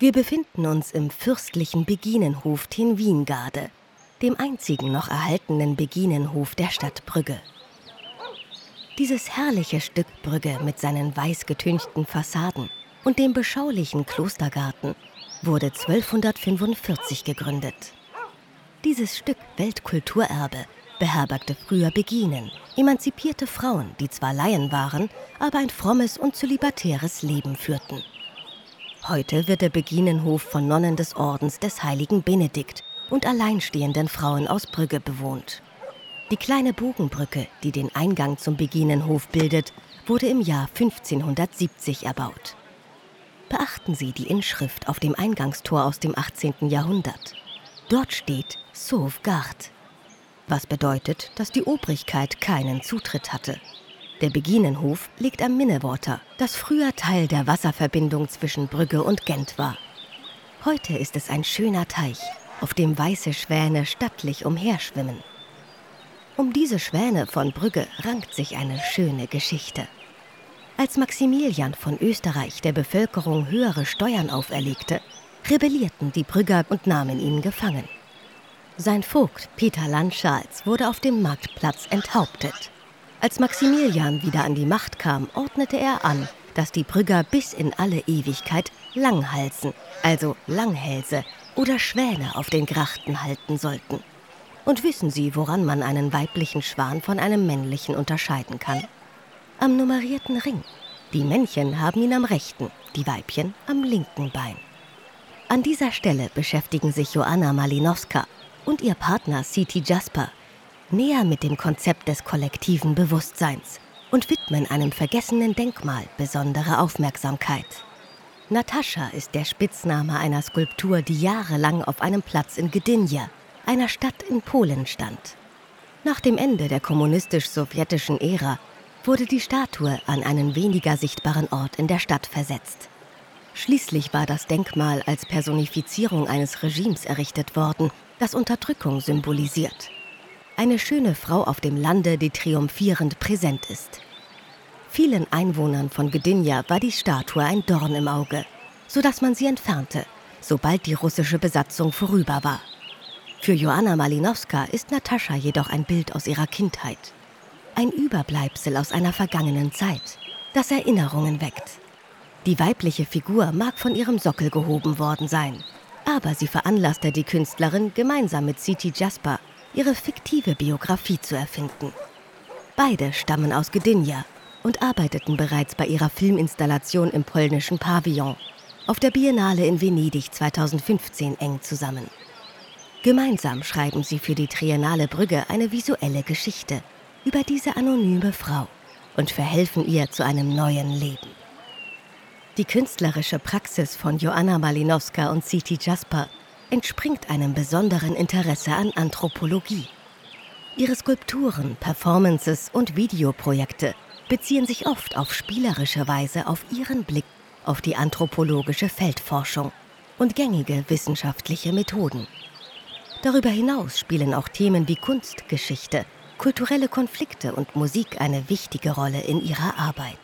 Wir befinden uns im fürstlichen Beginenhof Tenwiengarde, dem einzigen noch erhaltenen Beginenhof der Stadt Brügge. Dieses herrliche Stück Brügge mit seinen weiß getünchten Fassaden und dem beschaulichen Klostergarten wurde 1245 gegründet. Dieses Stück Weltkulturerbe beherbergte früher Beginen, emanzipierte Frauen, die zwar Laien waren, aber ein frommes und zölibatäres Leben führten. Heute wird der Beginenhof von Nonnen des Ordens des heiligen Benedikt und alleinstehenden Frauen aus Brügge bewohnt. Die kleine Bogenbrücke, die den Eingang zum Beginenhof bildet, wurde im Jahr 1570 erbaut. Beachten Sie die Inschrift auf dem Eingangstor aus dem 18. Jahrhundert. Dort steht Sauvegarde, was bedeutet, dass die Obrigkeit keinen Zutritt hatte. Der Beginenhof liegt am Minnewater, das früher Teil der Wasserverbindung zwischen Brügge und Gent war. Heute ist es ein schöner Teich, auf dem weiße Schwäne stattlich umherschwimmen. Um diese Schwäne von Brügge rankt sich eine schöne Geschichte. Als Maximilian von Österreich der Bevölkerung höhere Steuern auferlegte, rebellierten die Brügger und nahmen ihn gefangen. Sein Vogt Peter Landschals wurde auf dem Marktplatz enthauptet. Als Maximilian wieder an die Macht kam, ordnete er an, dass die Brügger bis in alle Ewigkeit Langhalsen, also Langhälse oder Schwäne auf den Grachten halten sollten. Und wissen Sie, woran man einen weiblichen Schwan von einem männlichen unterscheiden kann? Am nummerierten Ring. Die Männchen haben ihn am rechten, die Weibchen am linken Bein. An dieser Stelle beschäftigen sich Joanna Malinowska und ihr Partner Siti Jasper näher mit dem Konzept des kollektiven Bewusstseins und widmen einem vergessenen Denkmal besondere Aufmerksamkeit. Natascha ist der Spitzname einer Skulptur, die jahrelang auf einem Platz in Gdynia, einer Stadt in Polen, stand. Nach dem Ende der kommunistisch-sowjetischen Ära wurde die Statue an einen weniger sichtbaren Ort in der Stadt versetzt. Schließlich war das Denkmal als Personifizierung eines Regimes errichtet worden, das Unterdrückung symbolisiert eine schöne Frau auf dem Lande, die triumphierend präsent ist. Vielen Einwohnern von Gdynia war die Statue ein Dorn im Auge, sodass man sie entfernte, sobald die russische Besatzung vorüber war. Für Joanna Malinowska ist Natascha jedoch ein Bild aus ihrer Kindheit. Ein Überbleibsel aus einer vergangenen Zeit, das Erinnerungen weckt. Die weibliche Figur mag von ihrem Sockel gehoben worden sein, aber sie veranlasste die Künstlerin gemeinsam mit Siti Jasper ihre fiktive Biografie zu erfinden. Beide stammen aus Gdynia und arbeiteten bereits bei ihrer Filminstallation im polnischen Pavillon auf der Biennale in Venedig 2015 eng zusammen. Gemeinsam schreiben sie für die Triennale Brügge eine visuelle Geschichte über diese anonyme Frau und verhelfen ihr zu einem neuen Leben. Die künstlerische Praxis von Joanna Malinowska und Siti Jasper entspringt einem besonderen Interesse an Anthropologie. Ihre Skulpturen, Performances und Videoprojekte beziehen sich oft auf spielerische Weise auf ihren Blick auf die anthropologische Feldforschung und gängige wissenschaftliche Methoden. Darüber hinaus spielen auch Themen wie Kunstgeschichte, kulturelle Konflikte und Musik eine wichtige Rolle in ihrer Arbeit.